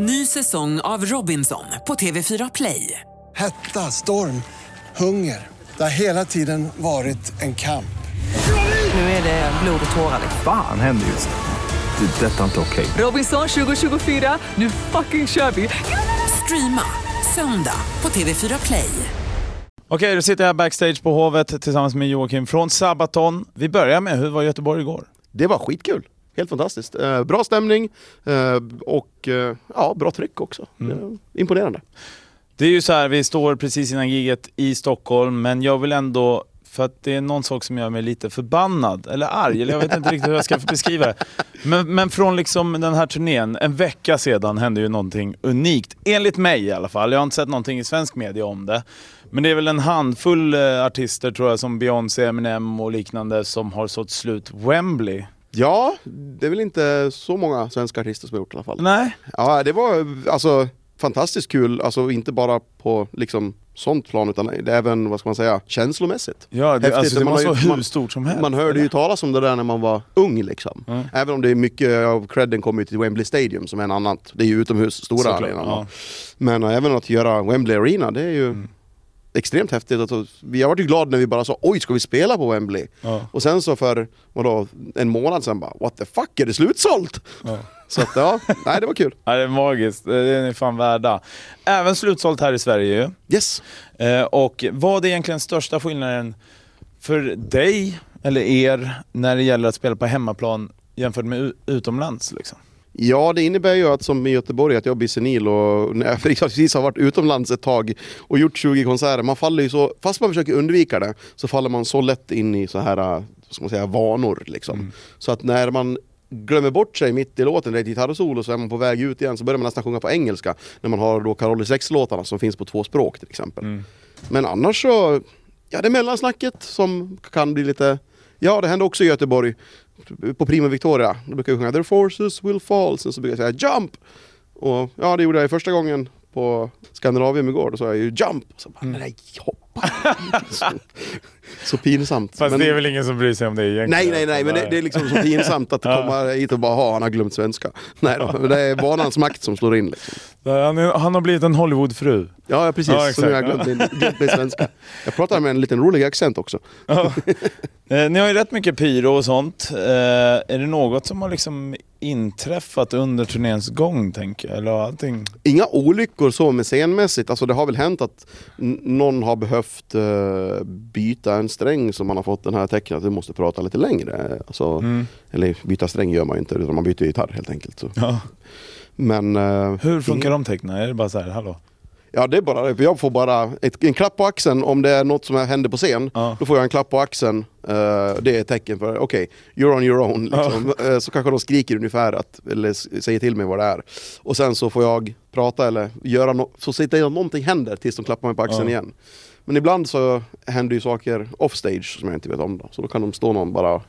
Ny säsong av Robinson på TV4 Play. Hetta, storm, hunger. Det har hela tiden varit en kamp. Nu är det blod och tårar. Fan händer just nu. Det. är Detta är inte okej. Robinson 2024, nu fucking kör vi! Streama söndag på TV4 Play. Okej, då sitter jag backstage på Hovet tillsammans med Joakim från Sabaton. Vi börjar med, hur var Göteborg igår? Det var skitkul. Helt fantastiskt. Eh, bra stämning eh, och eh, ja, bra tryck också. Mm. Eh, imponerande. Det är ju så här, vi står precis innan giget i Stockholm, men jag vill ändå, för att det är någon sak som gör mig lite förbannad, eller arg, eller jag vet inte riktigt hur jag ska beskriva det. Men, men från liksom den här turnén, en vecka sedan hände ju någonting unikt. Enligt mig i alla fall. Jag har inte sett någonting i svensk media om det. Men det är väl en handfull eh, artister tror jag, som Beyoncé, Eminem och liknande, som har sått slut Wembley. Ja, det är väl inte så många svenska artister som har gjort i alla fall. Nej, Ja, det var alltså fantastiskt kul, alltså inte bara på liksom sånt plan utan det är även, vad ska man säga, känslomässigt. ja, det, Häftigt. alltså, det Man var så hur stort som helst. Man hörde ju talas om det där när man var ung liksom. Mm. Även om det är mycket av credden kommer till Wembley Stadium som är en annat, det är ju utomhus, stora arenan. ja. Men äh, även att göra Wembley Arena, det är ju Mm. Extremt häftigt. Att, vi har varit ju glada när vi bara sa oj, ska vi spela på Wembley? Ja. Och sen så för, vadå, en månad sen bara what the fuck, är det slutsålt? Ja. Så att ja, nej det var kul. Ja, det är magiskt. Det är ni fan värda. Även slutsålt här i Sverige ju. Yes. Eh, och vad är egentligen största skillnaden för dig, eller er, när det gäller att spela på hemmaplan jämfört med utomlands? Liksom? Ja, det innebär ju att som i Göteborg att jag blir senil och när jag precis har varit utomlands ett tag och gjort 20 konserter, man faller ju så, fast man försöker undvika det, så faller man så lätt in i så här, ska man säga, vanor liksom. Så att när man glömmer bort sig mitt i låten, det är ett gitarrsolo, så är man på väg ut igen, så börjar man nästan sjunga på engelska, när man har då Caroli 6-låtarna som finns på två språk till exempel. Men annars så, ja det är mellansnacket som kan bli lite, ja det hände också i Göteborg, på Prima Victoria, då brukar jag sjunga Their forces will fall, sen så brukar jag säga Jump! Och ja, det gjorde jag första gången på Skandinavium igår, då sa jag ju Jump! Och så bara, nej, hoppa! så, så pinsamt. Fast Men- det är väl ingen som bryr sig om det egentligen? Nej, nej, nej, men det, det är liksom så pinsamt att komma hit och bara ha han har glömt svenska. Nej då, det är vanans makt som slår in liksom. Han, är, han har blivit en Hollywoodfru. Ja, ja precis. Ja, så nu har jag glömt glömt min svenska. Jag pratar med en liten rolig accent också. Ja. Eh, ni har ju rätt mycket pyro och sånt. Eh, är det något som har liksom inträffat under turnéns gång, tänker jag? Eller allting... Inga olyckor så med scenmässigt, alltså det har väl hänt att någon har behövt eh, byta en sträng som man har fått den här tecknet att du måste prata lite längre. Alltså, Mm. Eller byta sträng gör man ju inte utan man byter gitarr helt enkelt. Ja. Men eh, Hur funkar de tecknen? Är det bara så här, hallå? Ja det är bara det, jag får bara ett, en klapp på axeln om det är något som händer på scen. Ja. Då får jag en klapp på axeln, eh, det är ett tecken för okej, you're on your own. Liksom. Eh, så kanske de skriker ungefär, att, eller säger till mig vad det är. Och sen så får jag prata eller göra no- så ser det att någonting händer tills de klappar mig på axeln Ja. igen. Men ibland så händer ju saker offstage som jag inte vet om då. Så då kan de stå någon bara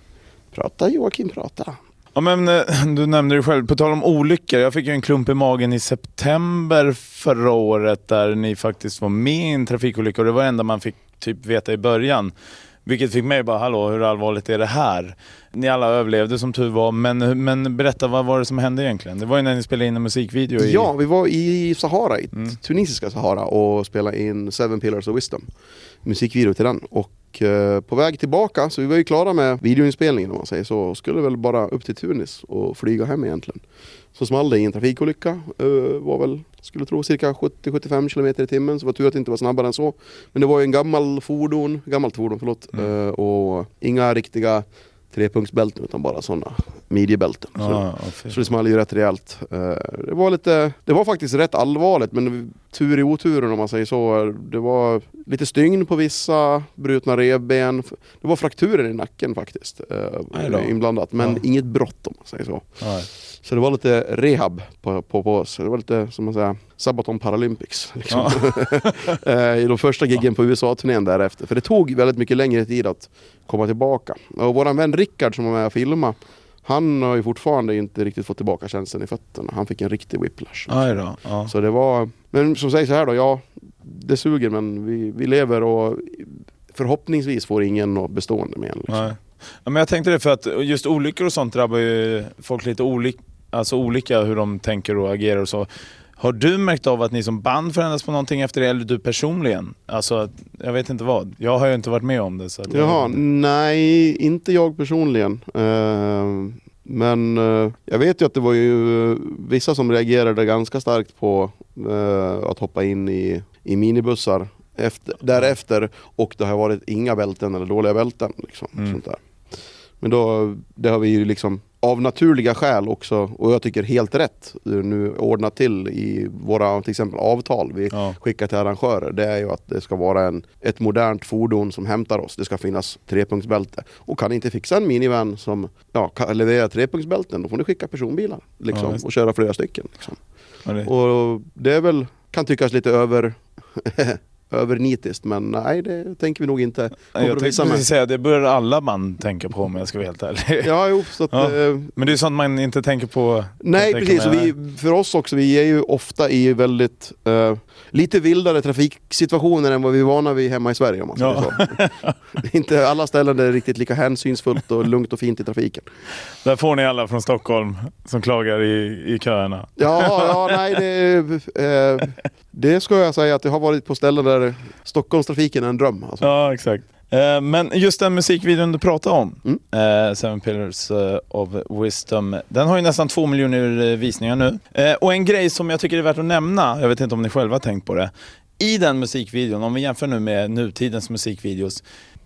Prata Joakim, prata. Ja, men, eh, du nämnde det själv, på tal om olyckor. Jag fick ju en klump i magen i september förra året där ni faktiskt var med i en trafikolycka och det var det enda man fick typ veta i början. Vilket fick mig bara, hallå hur allvarligt är det här? Ni alla överlevde som tur var, men, men berätta vad var det som hände egentligen? Det var ju när ni spelade in en musikvideo i... Ja, vi var i Sahara, i Mm. tunisiska Sahara och spelade in Seven Pillars of Wisdom. Musikvideo till den. Och eh, på väg tillbaka, så vi var ju klara med videoinspelningen om man säger så, och skulle väl bara upp till Tunis och flyga hem egentligen. Så small det i en trafikolycka, eh, var väl, skulle tro cirka 70-75 km i timmen, så var tur att det inte var snabbare än så. Men det var ju en gammal fordon, gammalt fordon förlåt, Mm. eh, och inga riktiga trepunktsbälten utan bara sådana midjebälten. Så- Ja, ja, fy. så det small ju rätt rejält. Det var, lite, det var faktiskt rätt allvarligt men tur i oturen om man säger så. Det var lite stygn på vissa, brutna revben. Det var frakturer i nacken faktiskt eh, inblandat. Men Ja. inget brott om man säger så. Ja. Så det var lite rehab på, på, på oss. Det var lite som man säger Sabaton Paralympics. Liksom. Eh, I de första giggen på USA-turnén därefter. För det tog väldigt mycket längre tid att komma tillbaka. Och våran vän Rickard som var med och filmade han har ju fortfarande inte riktigt fått tillbaka känslan i fötterna. Han fick en riktig whiplash. Då. Ja. Så det var, men som säger så här då, ja det suger men vi, vi lever och förhoppningsvis får ingen något bestående med en. Liksom. Ja, men jag tänkte det för att just olyckor och sånt drabbar ju folk lite oli- alltså olika hur de tänker och agerar och så. Har du märkt av att ni som band förändras på någonting efter det, eller du personligen? Alltså, jag vet inte vad. Jag har ju inte varit med om det. Så att jag Jaha, nej, inte jag personligen. Eh, men eh, jag vet ju att det var ju eh, vissa som reagerade ganska starkt på att hoppa in i, i minibussar efter, därefter och det har varit inga bälten eller dåliga bälten. Liksom, Mm. sånt där. Men då, det har vi ju liksom av naturliga skäl också, och jag tycker helt rätt, nu ordnat till i våra till exempel avtal vi Ja. skickar till arrangörer. Det är ju att det ska vara en, ett modernt fordon som hämtar oss. Det ska finnas trepunktsbälte. Och kan ni inte fixa en minivan som ja, kan leverera trepunktsbälten, då får ni skicka personbilar. Liksom, Ja, och köra flera stycken. Liksom. Ja, det- Och det är väl, kan tyckas lite över övernitiskt men nej det tänker vi nog inte kompromissa med. säga, det bör alla band tänka på om jag ska vara helt ärlig. Ja, jo, så att, Ja. eh, Men det är sånt man inte tänker på. Nej precis, man- vi, för oss också, vi är ju ofta i väldigt eh, lite vildare trafiksituationer än vad vi är vana vid hemma i Sverige om man säger Ja. så. Inte alla ställen där det är riktigt lika hänsynsfullt och lugnt och fint i trafiken. Där får ni alla från Stockholm som klagar i, i köerna. Ja, ja nej det, eh, det ska jag säga att det har varit på ställen där Stockholmstrafiken är en dröm. Alltså. Ja, exakt. Eh, Men just den musikvideon du pratade om, Mm. eh, Seven Pillars eh, of Wisdom, den har ju nästan två miljoner eh, visningar nu. Eh, Och en grej som jag tycker är värt att nämna, jag vet inte om ni själva har tänkt på det, i den musikvideon, om vi jämför nu med nutidens musikvideos,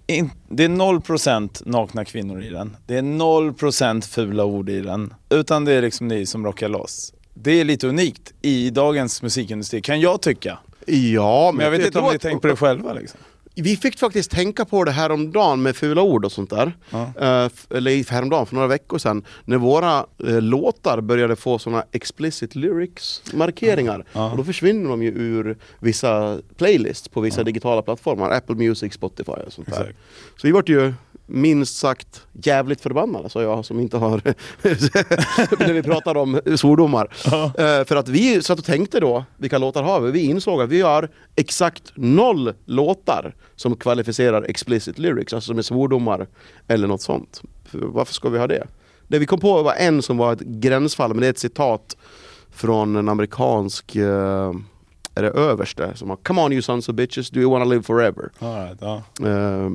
in, det är 0% nakna kvinnor i den. Det är 0% fula ord i den. Utan det är liksom ni som rockar loss. Det är lite unikt i dagens musikindustri, kan jag tycka. Ja, Men jag vet inte om ni tänkt på det själva liksom. Vi fick faktiskt tänka på det här om dagen med fula ord och sånt där. Ja. Eh, eller häromdagen, för några veckor sedan. När våra eh, låtar började få såna explicit lyrics markeringar. Ja. Och då försvinner de ju ur vissa playlists på vissa digitala plattformar. Apple Music, Spotify och sånt där. Exakt. Så vi vart ju minst sagt jävligt förbannade, sa jag som inte har... när vi pratar om svordomar. Eh, för att vi satt och tänkte då, vilka låtar har vi? Vi insåg att vi har exakt noll låtar som kvalificerar explicit lyrics, alltså som är svordomar eller något sånt. För varför ska vi ha det? Det vi kom på var en som var ett gränsfall, men det är ett citat från en amerikansk eh, är det överste som har Come on you sons of bitches, do you wanna live forever? All right, ja. Eh,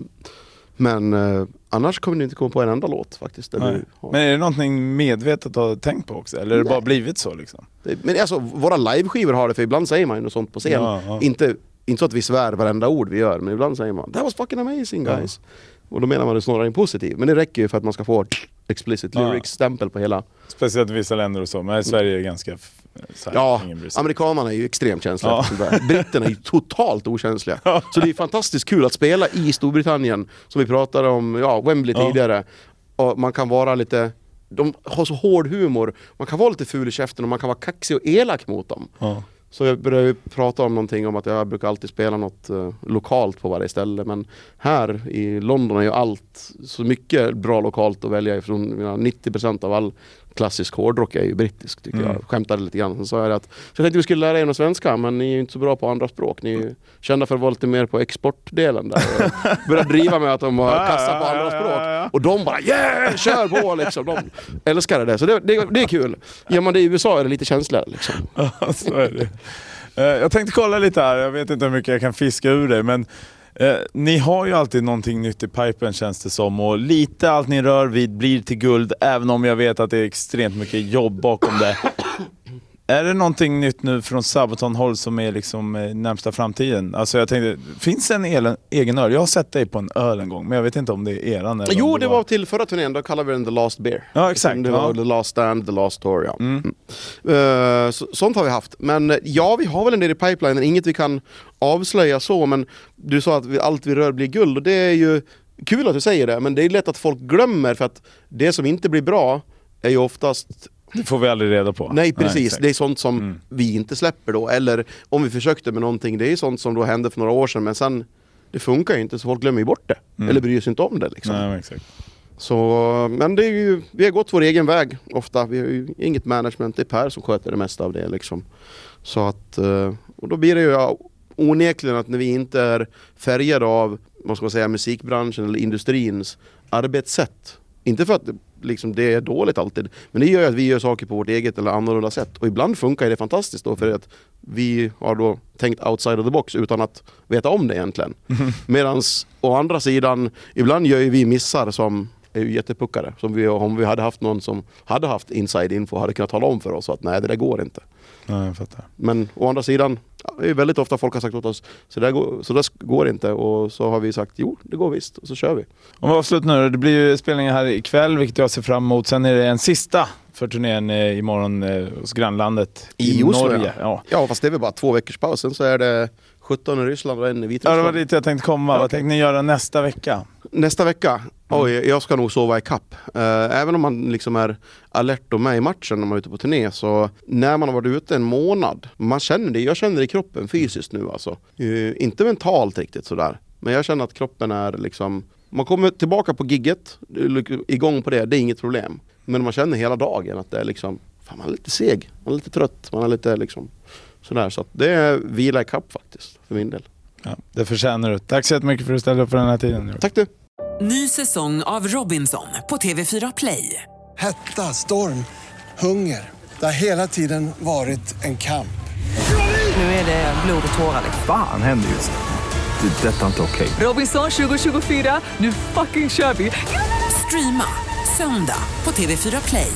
men eh, annars kommer ni inte komma på en enda låt faktiskt. Där har. Men är det någonting medvetet har tänkt på också? Eller är det Nej. bara blivit så liksom? Men alltså våra liveskivor har det, för ibland säger man ju något sånt på scen. Ja, ja. Inte, inte så att vi svär varenda ord vi gör, men ibland säger man That was fucking amazing guys. Och då menar man det snarare en positiv. Men det räcker ju för att man ska få explicit lyrics-stämpel på hela. Speciellt i vissa länder och så, men i Sverige är det ganska här, Ja, amerikanerna är ju extremt känsliga. Ja. Britterna är ju totalt okänsliga. Så det är fantastiskt kul att spela i Storbritannien, som vi pratade om, ja, Wembley Ja. tidigare. Och man kan vara lite, de har så hård humor, man kan vara lite ful i käften och man kan vara kaxig och elak mot dem. Ja. Så jag började ju prata om någonting om att jag brukar alltid spela något eh, lokalt på varje ställe men här i London är ju allt så mycket bra lokalt att välja ifrån. 90% av all klassisk hårdrock är ju brittisk tycker Mm. jag. Skämtade lite grann. Sen sa jag att så jag tänkte vi skulle lära er något svenska men ni är ju inte så bra på andra språk. Ni är ju kända för att vara lite mer på exportdelen där. Började driva med att de var Ja, kassa på andra språk. Och de bara yeah, kör på liksom. De älskade det. Så det, det, det är kul. Gör man det i USA är det lite känsligare liksom. Så är det. Eh, Jag tänkte kolla lite här, jag vet inte hur mycket jag kan fiska ur det, men eh, ni har ju alltid någonting nytt i pipen känns det som och lite allt ni rör vid blir till guld, även om jag vet att det är extremt mycket jobb bakom det. Är det någonting nytt nu från Sabaton-håll som är liksom eh, närmsta framtiden? Alltså jag tänkte, finns det en elen, egen öl? Jag har sett dig på en öl en gång, men jag vet inte om det är eran eller Jo, det var till förra turnén, då kallade vi den The Last Beer. Ja, exakt. Det var Ja. The Last Stand, The Last Tour, ja. Mm. Eh, så, sånt har vi haft. Men eh, ja, vi har väl en del i pipelinen, inget vi kan avslöja så, men du sa att vi, allt vi rör blir guld och det är ju kul att du säger det, men det är lätt att folk glömmer för att det som inte blir bra är ju oftast Det får vi aldrig reda på. Nej precis, exakt. det är sånt som Mm. vi inte släpper då. Eller om vi försökte med någonting, det är sånt som då hände för några år sedan men sen det funkar ju inte så folk glömmer ju bort det. Mm. Eller bryr sig inte om det liksom. Nej, exakt. Så, men det är ju, vi har gått vår egen väg ofta. Vi har ju inget management, det är Per som sköter det mesta av det liksom. Så att, eh, och då blir det ju onekligen att när vi inte är färgade av, vad ska man säga, musikbranschen eller industrins arbetssätt. Inte för att liksom, det är dåligt alltid. Men det gör att vi gör saker på vårt eget eller annorlunda sätt. Och ibland funkar det fantastiskt då för att vi har då tänkt outside of the box utan att veta om det egentligen. Medan å andra sidan, ibland gör ju vi missar som är ju jättepuckare. Som vi, om vi hade haft någon som hade haft inside info hade kunnat tala om för oss att nej det där går inte. Ja, jag fattar. Men å andra sidan, det är väldigt ofta folk har sagt åt oss så där, går, så där går inte och så har vi sagt jo det går visst och så kör vi. Om vi avslutar nu då. Det blir ju spelningar här ikväll, vilket jag ser fram emot. Sen är det en sista för turnén eh, imorgon eh, hos grannlandet I Oslo, Norge. ja. Ja. Ja fast det är väl bara två veckors paus, sen så är det 17 i Ryssland och en i ja, det Vitryssland. var dit jag tänkte komma. Vad Okej. tänkte ni göra nästa vecka? Nästa vecka, oj jag ska nog sova i kapp. Eh, även om man liksom är alert och med i matchen när man är ute på turné så när man har varit ute en månad, man känner det, jag känner det i kroppen fysiskt nu alltså. Eh, inte mentalt riktigt sådär, men jag känner att kroppen är liksom man kommer tillbaka på gigget, igång på det, det är inget problem. Men man känner hela dagen att det är liksom, fan man är lite seg, man är lite trött, man är lite liksom sådär. Så att det är vila i kapp faktiskt, för min del. Ja, det förtjänar du. Tack så jättemycket för att du ställde upp för den här tiden. Tack du! Ny säsong av Robinson på TV4 Play. Hetta, storm, hunger. Det har hela tiden varit en kamp. Nu är det blod och tårar. Fan händer just det. Det är detta inte okej. Robinson 2024, nu fucking kör vi! Streama söndag på TV4 Play.